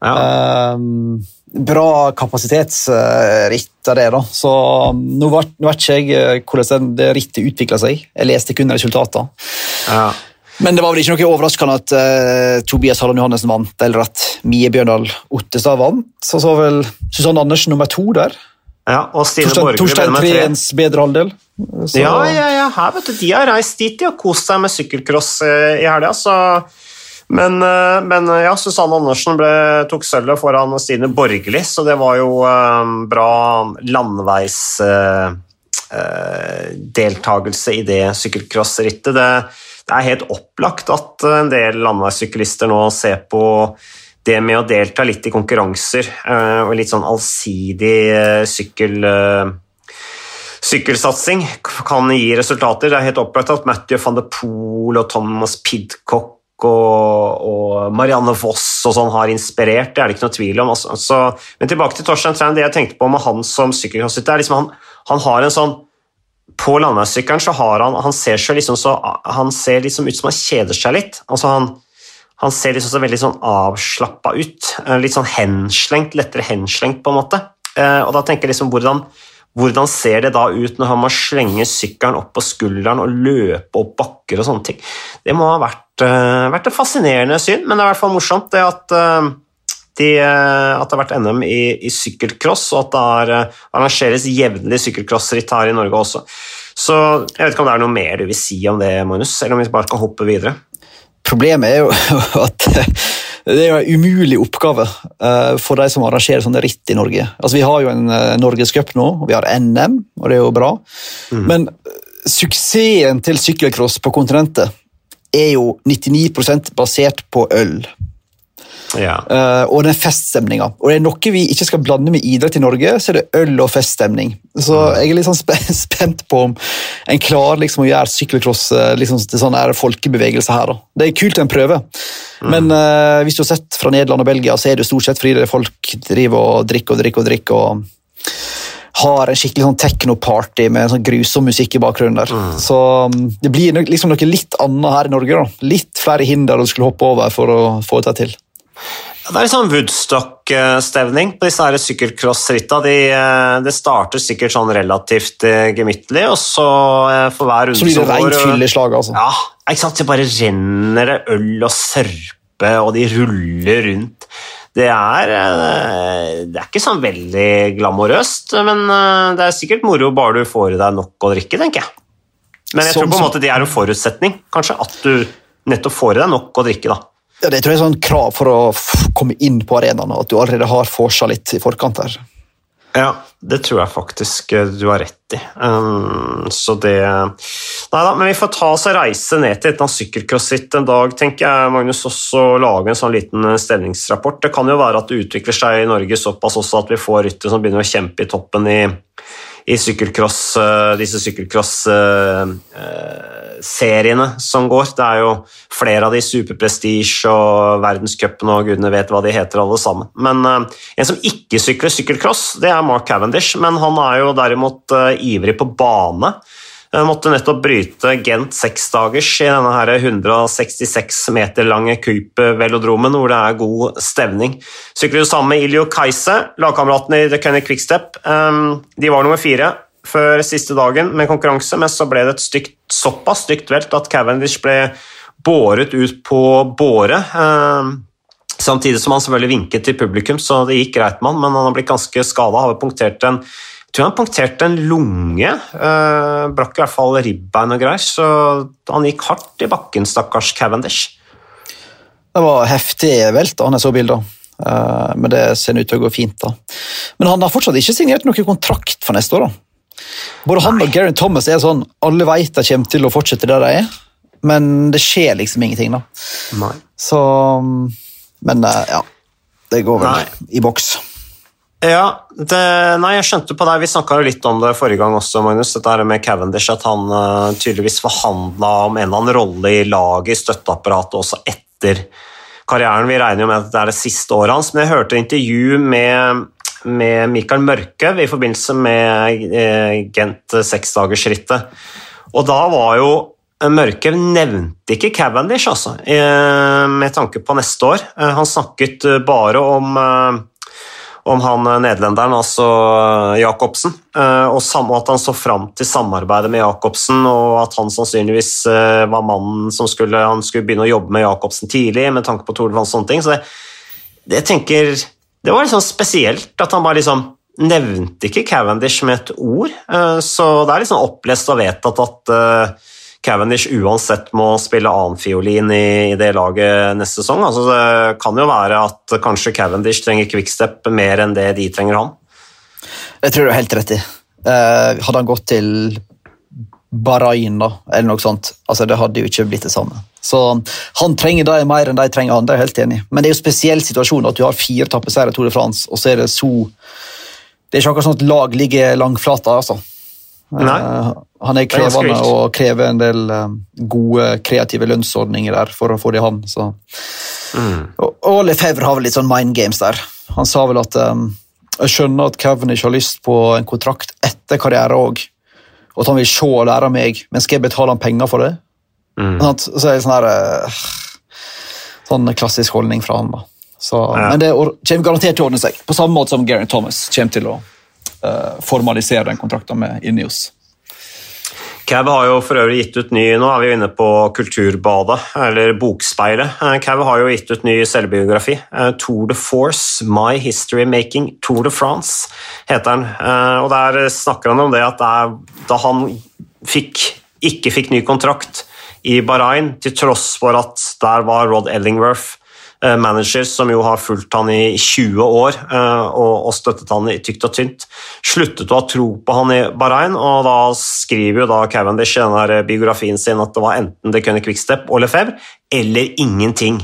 ja. uh, Bra kapasitetsritt av det, da. Så nå vet, ikke jeg eh, hvordan det rittet utvikla seg. Jeg leste kun resultatene. Ja. Men det var vel ikke noe overraskende at uh, Tobias Halland Johannessen vant, eller at Mie Bjørndal Ottestad vant. Så så vel Susanne Andersen nummer to der. Ja, og Stine Torstein, Torstein Treens bedre halvdel. Så... Ja, ja, ja, her, vet du, de har reist dit de har kost seg med sykkelcross eh, i helga. Så... Men, eh, men, ja, Susanne Andersen ble, tok sølvet foran Stine Borgli, så det var jo um, bra landeveisdeltakelse uh, i det sykkelcrossrittet. Det, det er helt opplagt at en del landeveissyklister nå ser på det med å delta litt i konkurranser uh, og litt sånn allsidig uh, sykkel sykkelsatsing kan gi resultater. Det er helt opplagt at Matthew van de Poel og Thomas Pidcock og, og Marianne Voss og sånn har inspirert, det er det ikke noe tvil om. Altså. Så, men tilbake til Torstein Trein, det jeg tenkte på med han som sykkelcrossrytter, er liksom han, han, har en sånn På landeveissykkelen så har han Han ser, liksom så, han ser liksom ut som han kjeder seg litt. Altså han, han ser liksom så veldig sånn avslappa ut. Litt sånn henslengt, lettere henslengt, på en måte. Eh, og da tenker jeg liksom hvordan hvordan ser det da ut når han må slenge sykkelen opp på skulderen og løpe opp bakker og sånne ting? Det må ha vært, uh, vært et fascinerende syn, men det er i hvert fall morsomt det at, de, at det har vært NM i, i sykkelcross, og at det er, arrangeres jevnlig sykkelcrossritt her i Norge også. Så jeg vet ikke om det er noe mer du vil si om det, Magnus, eller om vi bare skal hoppe videre? Problemet er jo at det er jo en umulig oppgave uh, for de som arrangerer sånne ritt i Norge. Altså, Vi har jo en uh, norgescup nå, og vi har NM, og det er jo bra. Mm. Men uh, suksessen til sykkelcross på kontinentet er jo 99% basert på øl. Ja. Uh, og den feststemninga. Og det er noe vi ikke skal blande med idrett i Norge, så er det øl og feststemning. Så jeg er litt sånn spe spent på om en klarer liksom å gjøre sykkelcross liksom til sånn folkebevegelse her. Da. Det er kult en prøve, men uh, hvis du har sett fra Nederland og Belgia, så er det stort sett fordi folk driver og drikker og drikker og drikker. og har en skikkelig sånn techno-party med sånn grusom musikk i bakgrunnen. der. Så um, det blir liksom noe litt annet her i Norge. da. Litt flere hinder du skulle hoppe over for å få det til. Ja, Det er litt sånn Woodstock-stevning på disse sykkelcross-ritta. De, eh, det starter sikkert sånn relativt eh, gemyttlig, og så eh, for hver runde Så blir det som rent fylleslag. altså. Ja, ikke sant? Det bare renner det øl og sørpe, og de ruller rundt. Det er, det er ikke sånn veldig glamorøst, men det er sikkert moro bare du får i deg nok å drikke, tenker jeg. Men jeg Sånn tror på en måte det er en forutsetning, kanskje, at du nettopp får i deg nok å drikke, da. Ja, det tror jeg er sånn krav for å komme inn på arenaen, at du allerede har forsa litt i forkant her. Ja, det tror jeg faktisk eh, du har rett i. Um, så det Nei da, men vi får ta oss og reise ned til et annet en dag, tenker jeg, Magnus, også lage en sånn liten eh, stemningsrapport. Det kan jo være at det utvikler seg i Norge såpass også at vi får ryttere som begynner å kjempe i toppen i, i sykkelcross, eh, disse sykkelcross-seriene som går. Det er jo flere av de superprestige og verdenscupen og gudene vet hva de heter alle sammen. Men eh, en som ikke sykler sykkelcross, det er Mark Cavendish, men han er jo derimot eh, ivrig på bane. Han måtte nettopp bryte Gent seksdagers i denne her 166 meter lange Coop-velodromen, hvor det er god stevning. Sykler jo sammen med Iljo Kajse, lagkameraten i The Cunning Quickstep. Um, De var nummer fire før siste dagen med konkurranse, men så ble det et stygt, såpass stygt velt at Cavendish ble båret ut på båre. Um, Samtidig som han selvfølgelig vinket til publikum, så det gikk greit med han, men han har blitt ganske skada. Har punktert en jeg tror han punkterte en lunge. eh, brakk i hvert fall ribbein og greier, så han gikk hardt i bakken, stakkars Cavendish. Det var heftig velt da han jeg så bilder. Eh, men det ser ut til å gå fint. da. Men han har fortsatt ikke signert noen kontrakt for neste år. da. Både han og Gary Thomas er sånn, alle vet de kommer til å fortsette der de er, men det skjer liksom ingenting. da. Nei. Så Men eh, ja, det går vel Nei. i boks. Ja, det, nei, jeg skjønte på deg. Vi snakka litt om det forrige gang også, Magnus. Dette her med Cavendish, at han uh, tydeligvis forhandla om en eller annen rolle i laget, i støtteapparatet, også etter karrieren. Vi regner jo med at det er det siste året hans, men jeg hørte intervju med, med Mikael Mørkøv i forbindelse med eh, Gent seksdagersrittet. Og da var jo Mørkøv nevnte ikke Cavendish, altså, eh, med tanke på neste år. Eh, Han snakket bare om om han nederlenderen, altså Jacobsen, og at han så fram til samarbeidet med Jacobsen, og at han sannsynligvis var mannen som skulle, skulle begynne å jobbe med Jacobsen tidlig, med tanke på Tour og sånne ting. Så det, det tenker, det var litt sånn spesielt at han bare liksom nevnte ikke Cavendish med et ord, eh, så det er sånn opplest og vedtatt at eh, Cavendish uansett må spille annenfiolin i, i det laget neste sesong. Altså, det kan jo være at kanskje Cavendish trenger quickstep mer enn det de trenger han. Jeg tror du har helt rett i. Eh, hadde han gått til Bahrain, da, eller noe sånt, altså det hadde jo ikke blitt det samme. Så Han trenger det mer enn de trenger han, det er jeg helt enig i. Men det er jo en spesiell situasjon at du har fire tappeseiere i Tour de France, og så er det så Det er ikke akkurat sånn at lag ligger langflata, altså. Nei. Uh, han er krevende og krever en del uh, gode kreative lønnsordninger der for å få det i havn. så... Og, og Lefebvre har vel litt sånn mind games der. Han sa vel at um, jeg skjønner at Cavendish har lyst på en kontrakt etter karriere òg, og at han vil se og lære av meg, men skal jeg betale han penger for det? Sant? Så er det sånn her eh, Sånn klassisk holdning fra han. da. Så, Ja. Men det kommer garantert til å ordne seg, på samme måte som Gary Thomas kommer til å uh, formalisere den kontrakten med Ineos. Cav har jo for øvrig gitt ut ny Nå er vi jo inne på Kulturbadet, eller Bokspeilet. Eh, har jo gitt ut ny selvbiografi. eh, Tour de Force, My History Making Tour de France, heter den. Eh, Og Der snakker han om det at det da han fikk, ikke fikk ny kontrakt i Bahrain, til tross for at der var Rod Ellingworth eh, manager som jo har fulgt han i 20 år eh, og, støttet han i tykt og tynt, sluttet å ha tro på han i Bahrain, og da skriver jo da Cavendish i denne biografien sin at det var enten det kunne Quickstep og Lefebvre, eller ingenting.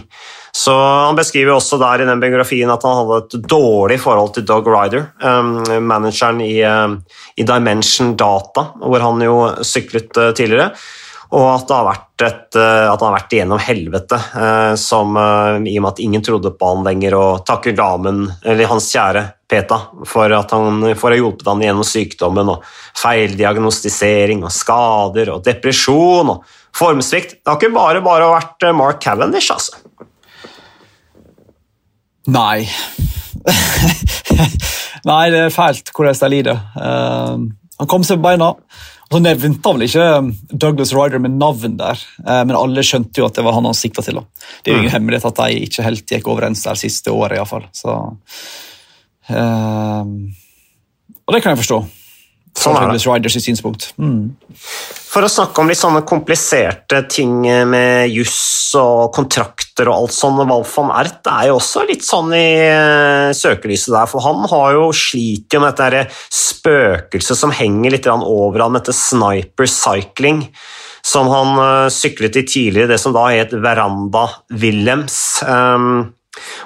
Så Han beskriver også der i den biografien at han hadde et dårlig forhold til Doug Ryder, manageren i, Dimension Data, hvor han jo syklet tidligere. Og at, det har vært et, uh, at det har vært igjennom helvete, uh, som, i og med at ingen trodde på han lenger, og takker damen, eller hans kjære Peta, for at han for å ha hjulpet han gjennom sykdommen og feildiagnostisering og skader og depresjon og formsvikt. Det har ikke bare bare vært Mark Cavendish, altså. Nei. Nei, det er fælt hvordan de lider. Uh, han kom seg på beina. Så nevnte han vel ikke um, Douglas Ryder med navn der, uh, men alle skjønte jo at det var han han sikta til. Da. Det er jo ingen mm. hemmelighet at de ikke helt gikk overens der siste året. I hvert fall. Så, uh, og det kan jeg forstå. Sånn er Riders synspunkt. Mm. For å snakke om litt sånne kompliserte ting med juss og kontrakter og alt sånt, Walfam Ert er jo også litt sånn i uh, søkelyset der, for han har jo slitt med dette spøkelset som henger litt over ham, dette sniper cycling som han uh, syklet i tidligere, det som da het Veranda Willems. Um,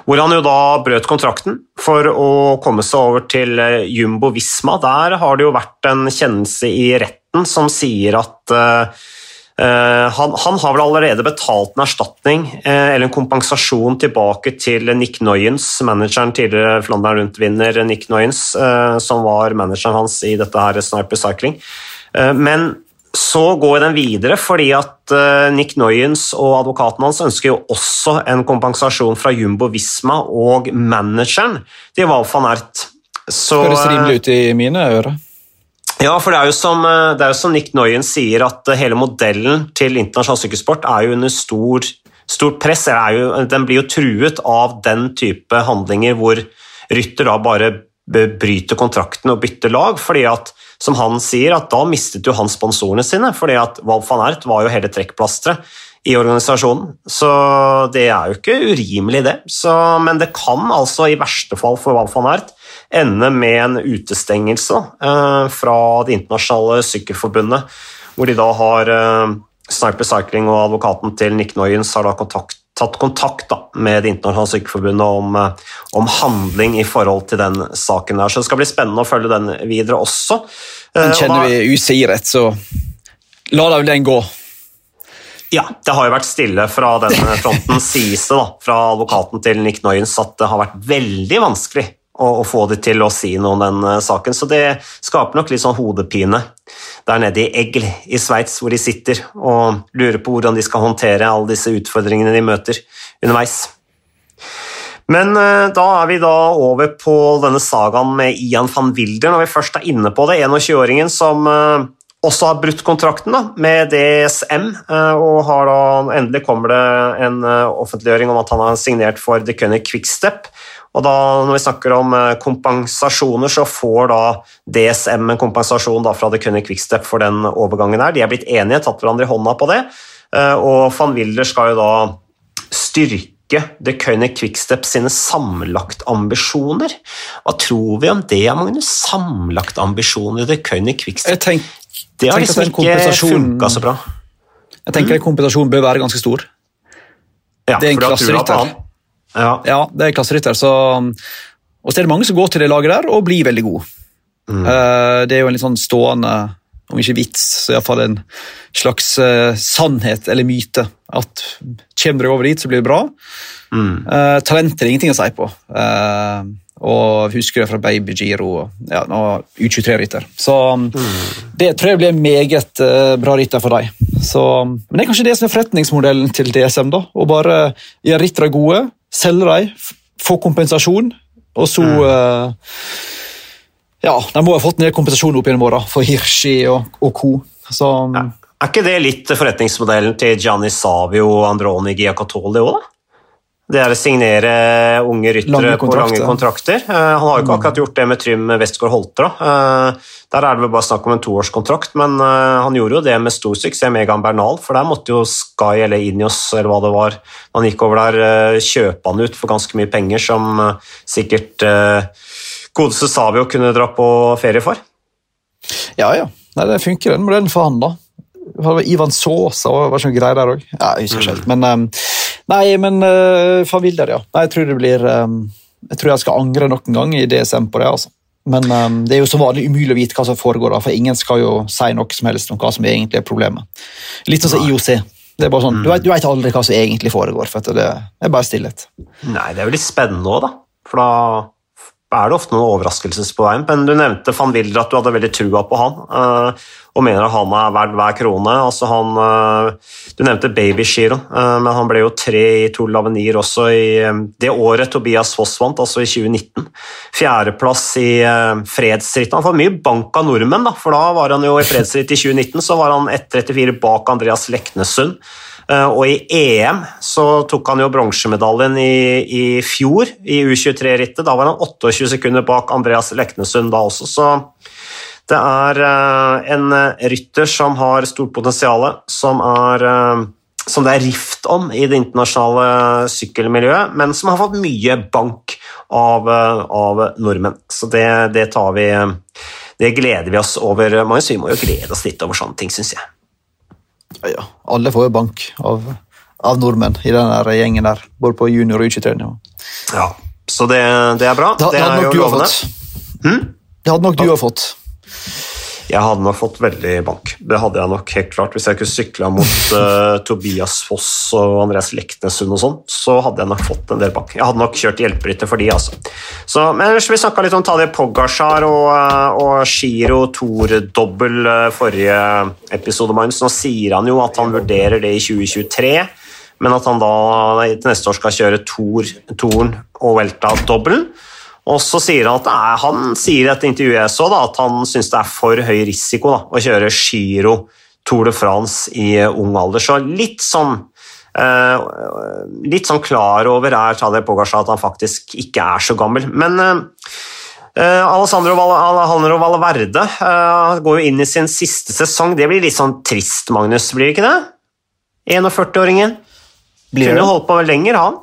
hvor han jo da brøt kontrakten for å komme seg over til eh, Jumbo Visma. Der har det jo vært en kjennelse i retten som sier at uh, han, han, har vel allerede betalt en erstatning uh, eller en kompensasjon tilbake til Nick Noyens, manageren tidligere Flandern Rundt-vinner Nick Noyens, uh, som var manageren hans i dette her Sniper Cycling. Men så går den videre fordi at eh, Nick Noyens og advokaten hans ønsker jo også en kompensasjon fra Jumbo Visma og manageren til Val van Ert. Så, Høres rimelig ut i mine ører. Ja, for det er, jo som, eh, det er jo som Nick Noyens sier, at hele modellen til internasjonal sykkelsport er jo under stor, stort press. Jo, den blir jo truet av den type handlinger hvor rytter da bare bryter kontrakten og bytter lag. fordi at som han sier, at da mistet jo han sponsorene sine, fordi at Val van Ert var jo hele trekkplasteret i organisasjonen. Så det er jo ikke urimelig, det. Så, men det kan altså i verste fall for Val van Ert ende med en utestengelse eh, fra Det internasjonale sykkelforbundet, hvor de da har eh, Sniper Cycling og advokaten til Nick Noyens har da kontakt tatt kontakt da, med Det internasjonale sykkelforbundet om, eh, om, handling i forhold til den saken. der, så Det skal bli spennende å følge den videre også. Men eh, kjenner vi usikkerhet, så la da vel den gå. Ja, det har jo vært stille fra den fronten, sies det, fra advokaten til Nick Noyens, at det har vært veldig vanskelig å få de til å si noe om den uh, saken. Så det skaper nok litt sånn hodepine der nede i Egl i Sveits, hvor de sitter og lurer på hvordan de skal håndtere alle disse utfordringene de møter underveis. Men uh, da er vi da over på denne sagaen med Ian van Wilder, når vi først er inne på det. 21-åringen som uh, også har brutt kontrakten da, med DSM, og da, endelig kommer det en offentliggjøring om at han har signert for The Cunning Quickstep. Og da, når vi snakker om eh, kompensasjoner, så får da DSM en kompensasjon da fra The Cunning Quickstep for den overgangen her. De er blitt enige, tatt hverandre i hånda på det. Eh, og van Wilder skal jo da styrke The Cunning Quickstep sine sammenlagtambisjoner. Hva tror vi om det, Magnus? Sammenlagtambisjoner i The Cunning Quickstep? Jeg tenk, det har liksom ikke funka så bra. Jeg tenker mm. kompensasjonen bør være ganske stor. Ja, det er en klasserytter. Ja. ja, det er klasserytter. Så, og så er det mange som går til det laget der og blir veldig gode. Mm. Uh, det er jo en litt sånn stående, om ikke vits, så iallfall en slags uh, sannhet eller myte. At kommer du over dit, så blir det bra. Mm. Uh, talent er ingenting å si på. Uh, og husker det fra Baby Giro og ja, U23-rytter. Så mm. det tror jeg blir meget uh, bra rytter for dem. men det er kanskje det som er forretningsmodellen til DSM. da, Å bare gjøre ryttere gode, selge dem, få kompensasjon, og så mm. uh, Ja, de må ha fått ned kompensasjonen opp gjennom åra for Hirschi og, og co. Så, ja. Er ikke det litt forretningsmodellen til Gianni Savio og Androni Giacatoli òg, da? Det er å signere unge ryttere på lange kontrakter. Uh, han har jo ikke mm. akkurat gjort det med Trym Westgård Holte. Uh, der er det vel bare snakk om en toårskontrakt, men uh, han gjorde jo det med stor suksess med Egan Bernal, for der måtte jo Sky eller Inios eller hva det var, han gikk over der, kjøpe han ut for ganske mye penger, som sikkert godeste Savio kunne dra på ferie for. Ja, ja. Nei, det funker den modellen for han, da. Ivan Sosa var ikke noe greier der òg. Ja, jeg husker ikke helt, men um, Nei, men uh, van Wilder, ja. Nei, jeg tror det blir um, Jeg tror jeg skal angre noen gang i DSM på det. altså. Men um, det er jo som vanlig umulig å vite hva som foregår, da, for ingen skal jo si noe som helst om hva som egentlig er problemet. Litt sånn som IOC. Det er bare sånn, mm. du, vet, du vet aldri hva som egentlig foregår, for det er bare stillhet. Nei, det er jo litt spennende òg, da. For da er det ofte noen overraskelser på veien. Men du nevnte van Wilder at du hadde veldig trua på han, uh, og mener at han er verdt hver krone. Altså han, uh, du nevnte Babygiroen, uh, men han ble jo tre i Tour Lavenir også i det året Tobias Foss vant, altså i 2019. Fjerdeplass i fredsrittet. Han får mye bank av nordmenn, da, for da var han jo i fredsritt i 2019 så var han 1,34 bak Andreas Leknessund. Eh, og i EM så tok han jo bronsemedaljen i, i, fjor, i U23-rittet. Da var han 28 sekunder bak Andreas Leknesund da også, så det er eh, en rytter som har stort potensial, som, eh, som det er rift om i det internasjonale sykkelmiljøet, men som har fått mye bank av, av nordmenn. Så det, det, tar vi Det gleder vi oss over, Magnus. Vi må jo glede oss litt over sånne ting, syns jeg. Ja, alle får jo bank av, av nordmenn i den der gjengen der, både på junior- og U23-nivå. Ja, så det, det, er bra. Det, det, hadde nok du ha fått. Hm? Det hadde nok du ha fått. Jeg hadde nok fått veldig bank. Det hadde jeg nok helt klart. Hvis jeg kunne sykla mot uh, Tobias Foss og Andreas Leknesund og sånn, så hadde jeg nok fått en del bank. Jeg hadde nok kjørt hjelperytter for de, altså. Så, men ellers, vi snakka litt om Tadje Pogasjar og, uh, og Giro Tour-dobbel uh, forrige episode, Magnus. Nå sier han jo at han vurderer det i 2023 men at han da til neste år skal kjøre Tour, Toren og Welta-dobbelen. Og så sier han at nei, han sier i et intervju jeg så da, at han syns det er for høy risiko da, å kjøre Giro Tour de France i ung alder. Så litt sånn eh, litt sånn klar over er Tadej Pogasja at han faktisk ikke er så gammel. Men eh, Alessandro, Val Alejandro Valverde eh, går jo inn i sin siste sesong. Det blir litt sånn trist, Magnus, blir det ikke det? 41-åringen. Kunne holdt på lenger, han.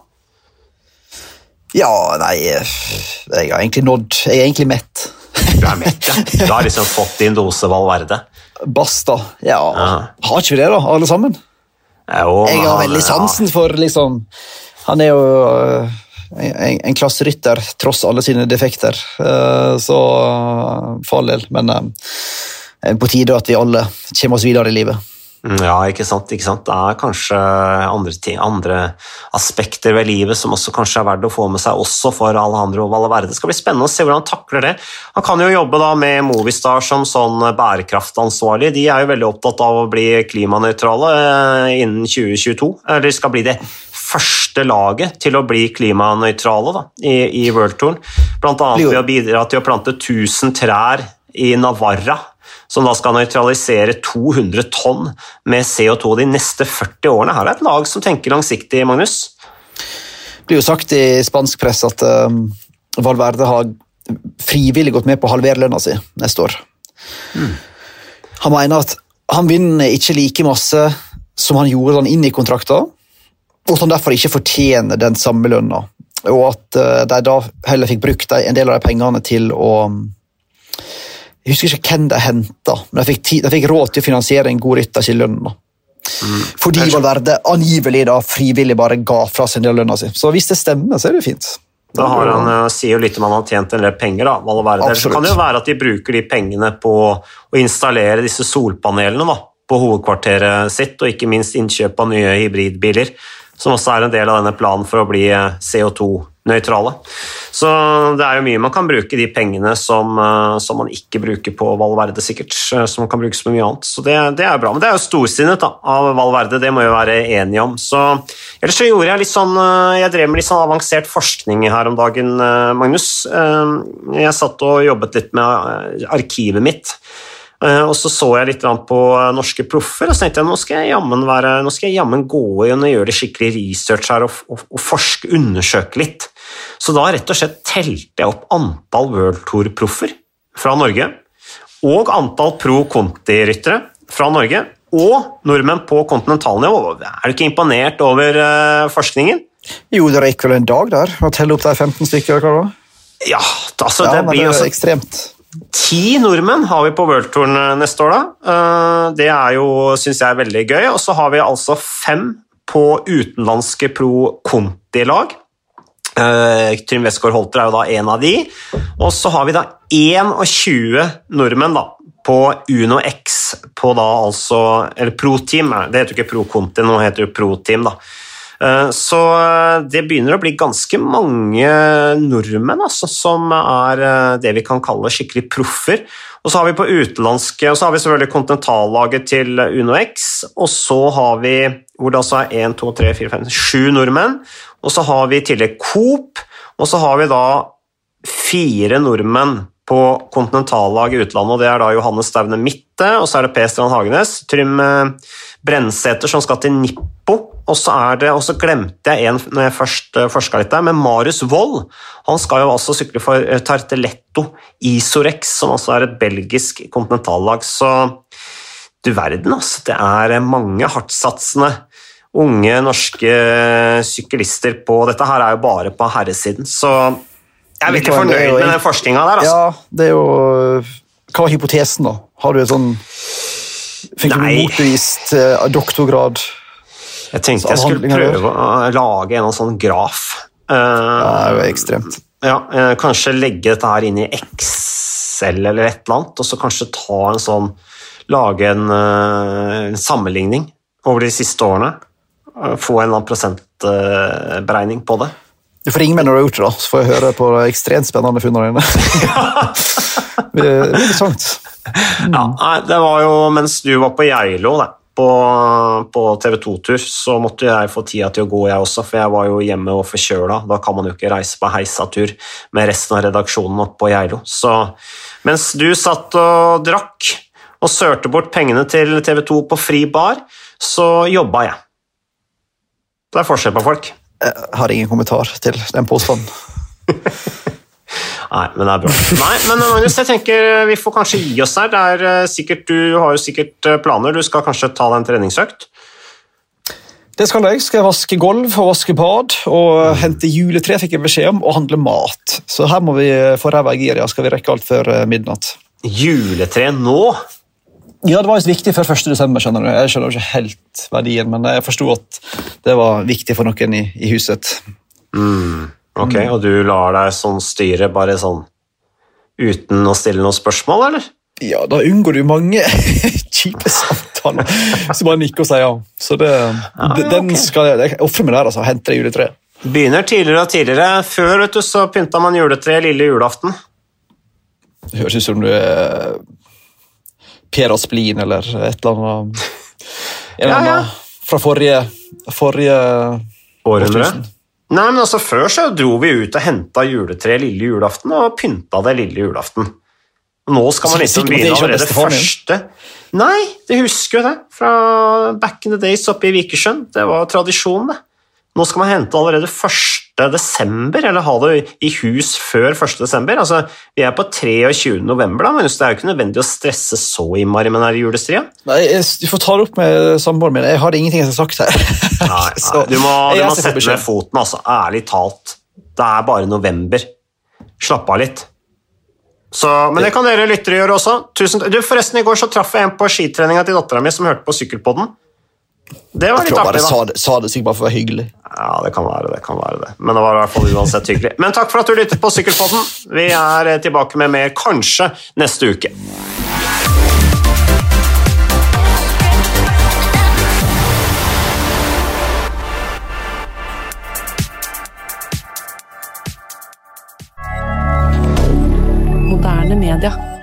Ja, nei Jeg har egentlig nådd Jeg er egentlig mett. Du er mett, ja. Du har liksom fått din dose Valverde? Basta. Ja. ja. Har ikke vi det, da, alle sammen? Jo, jeg har veldig sansen for liksom Han er jo uh, en, en klasserytter, tross alle sine defekter. Uh, så for all del. Men på tide at vi alle kommer oss videre i livet. Ja, ikke sant, ikke sant. Det er kanskje andre, ting, andre, aspekter ved livet som også kanskje er verdt å få med seg også for Alejandro Valverde. Det skal bli spennende å se hvordan han takler det. Han kan jo jobbe da med Movistar som sånn bærekraftansvarlig. De er jo veldig opptatt av å bli klimanøytrale eh, innen 2022. Eller skal bli det første laget til å bli klimanøytrale da, i, i World Touren. Bl.a. ved å bidra til å plante 1000 trær i Navarra som da skal nøytralisere 200 tonn med CO2 de neste 40 årene. Her er et lag som tenker langsiktig, Magnus. Det blir jo sagt i spansk press at uh, Valverde har frivillig gått med på å halvere lønna si neste år. Mm. Han mener at han vinner ikke like masse som han gjorde han inn i kontrakta, og at han derfor ikke fortjener den samme lønna. Og at uh, de da heller fikk brukt en del av de pengene til å jeg husker ikke hvem de henta, men de fikk, fikk, råd til å finansiere en god rytter til lønna. Mm. Fordi Valverde angivelig da frivillig bare ga fra seg en del av lønna si. Så hvis det stemmer, så er det fint. Da har han, uh, sier jo litt om han har tjent en del penger. da, Valverde. Så kan det jo være at de bruker de pengene på å installere disse solpanelene da, på hovedkvarteret sitt, og ikke minst innkjøp av nye hybridbiler, som også er en del av denne planen for å bli eh, CO2-neutrale nøytrale. Så det er jo mye man kan bruke de pengene som, eh, som man ikke bruker på Valverde, sikkert. Eh, som kan brukes på mye annet. Så det, det er bra. Men det er jo storsinnet da, av Valverde, det må vi være enige om. Så, ellers så gjorde jeg litt sånn eh, Jeg drev med litt sånn avansert forskning her om dagen, Magnus. Jeg satt og jobbet litt med arkivet mitt. Og så så jeg litt på norske proffer, og så tenkte jeg nå skal jeg jammen, være, nå skal jeg jammen gå inn og gjøre det skikkelig research her og, og, og forske, undersøke litt. Så da rett og slett telte jeg opp antall World Tour-proffer fra Norge, og antall pro Conti-ryttere fra Norge, og nordmenn på kontinentalnivå. Er du ikke imponert over uh, forskningen? Jo, det gikk vel en dag der å telle opp de 15 stykker? hva? Ja, altså, ja, det blir det er ekstremt. Ti nordmenn har vi på Worldtouren eh, neste år, da. Eh, det er jo, syns jeg, veldig gøy. Og så har vi altså fem på utenlandske pro Conti-lag. Uh, Trym Westgård Holter er jo da en av de. Og så har vi da 21 nordmenn da, på Uno X, på da altså Eller Pro Team, det heter jo ikke Pro Conti, nå heter det Pro Team, da. Uh, så det begynner å bli ganske mange nordmenn altså, som er uh, det vi kan kalle skikkelig proffer. Og så har vi på utenlandske, og så har vi selvfølgelig kontinentallaget til UnoX, og så har vi hvor det altså er 1, 2, 3, 4, 5, 7 nordmenn. Og så har vi i tillegg Coop, og så har vi da fire nordmenn på kontinentallag i utlandet. og Det er da Johannes Staune Mitte, og så er det Per Strand Hagenes. Trym eh, Brennsæter som skal til Nippo. Og så er det, og så glemte jeg en når jeg først uh, forska litt der, men Marius Wold. Han skal jo altså sykle for uh, Tarteletto Isorex, som også er et belgisk kontinentallag. Så du verden, altså. Det er mange hardtsatsende unge norske syklister på Dette her er jo bare på herresiden, så jeg er veldig fornøyd med den forskninga der. Altså. Ja, det er jo Hva var hypotesen, da? Har du et sånn Fikk du motbevist eh, doktorgrad? Jeg tenkte jeg skulle prøve å lage en sånn graf. Uh, det er jo ekstremt. Ja, uh, Kanskje legge dette her inn i Excel eller et eller annet, og så kanskje ta en sånn Lage en, uh, en sammenligning over de siste årene. Få en eller annen prosentberegning på det. Du får ringe meg når du har gjort det, da, så får jeg høre på de ekstremt spennende funnene dine. det blir interessant. Ja, nei, det var jo mens du var på Geilo, på, på TV 2-tur, så måtte jeg få tida til å gå, jeg også, for jeg var jo hjemme og forkjøla. Da kan man jo ikke reise på heisatur med resten av redaksjonen oppe på Geilo. Så mens du satt og drakk og sørte bort pengene til TV 2 på fri bar, så jobba jeg. Det er forskjell på folk. Jeg har ingen kommentar til den påstanden. Nei, men det er bra. Nei, men Magnus, jeg tenker vi får kanskje gi oss her. Det er eh, sikkert, du har jo sikkert eh, planer. Du skal kanskje ta deg en treningsøkt? Det skal jeg. Skal jeg vaske gulv og vaske bad og hente juletre, fikk jeg beskjed om, og handle mat. Så her må vi få ræva i gir, ja. Skal vi rekke alt før eh, midnatt. Juletre nå? Ja, det var visst viktig før 1. desember. skjønner du. Jeg skjønner ikke helt verdien, men jeg forsto at det var viktig for noen i, i huset. Mm. Ok, mm. Og du lar deg sånn styre bare sånn uten å stille noen spørsmål, eller? Ja, da unngår du mange kjipe samtaler. Så bare nikker og sier ja. Så det, ah, ja, den okay. skal jeg, jeg ofre meg der, altså. Hente det juletreet. Begynner tidligere og tidligere. Før vet du, så pynta man juletre lille julaften. Det høres ut som du er Per Asplin eller et eller annet. En eller annen fra forrige, forrige århundre. Nei, men altså Før så dro vi ut og henta juletre lille julaften og pynta det lille julaften. Nå skal man liksom begynne allerede første Nei, de husker jo det fra back in the days oppe i Vikersjøen. Det var tradisjonen, det. Nå skal man hente allerede 1. desember, eller ha det i hus før 1. desember. Altså, vi er på 23. november, da, men det er jo ikke nødvendig å stresse så innmari med denne julestria. Nei, Du får ta det opp med samboeren min. Jeg har ingenting jeg har sagt her. Nei, nei, du må, du må sette ned foten, altså. Ærlig talt. Det er bare november. Slapp av litt. Så, men det kan dere lyttere gjøre også. Tusen, du, forresten, I går så traff jeg en på skitreninga til dattera mi som hørte på Sykkelpodden. Det var litt artig, da. Sa det, sa det sikkert bare for å være hyggelig. Ja, det kan være det. kan være det. Men det var i hvert fall uansett hyggelig. Men takk for at du lyttet på Sykkelpodden. Vi er eh, tilbake med mer kanskje neste uke. Moderne media.